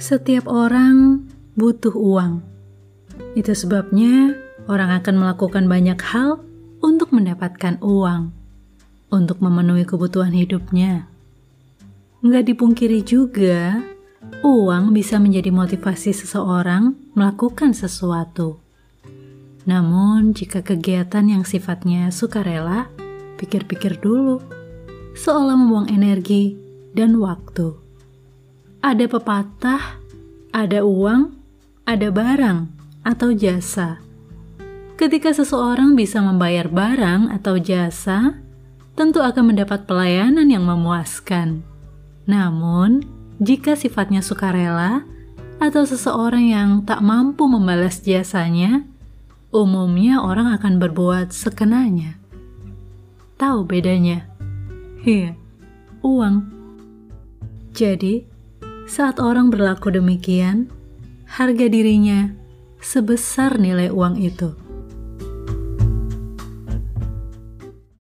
Setiap orang butuh uang. Itu sebabnya orang akan melakukan banyak hal untuk mendapatkan uang, untuk memenuhi kebutuhan hidupnya. Nggak dipungkiri juga, uang bisa menjadi motivasi seseorang melakukan sesuatu. Namun, jika kegiatan yang sifatnya sukarela, pikir-pikir dulu, seolah membuang energi dan waktu. Ada pepatah, ada uang, ada barang, atau jasa. Ketika seseorang bisa membayar barang atau jasa, tentu akan mendapat pelayanan yang memuaskan. Namun, jika sifatnya sukarela atau seseorang yang tak mampu membalas jasanya, umumnya orang akan berbuat sekenanya. Tahu bedanya? Iya, uang. Jadi, saat orang berlaku demikian, harga dirinya sebesar nilai uang itu.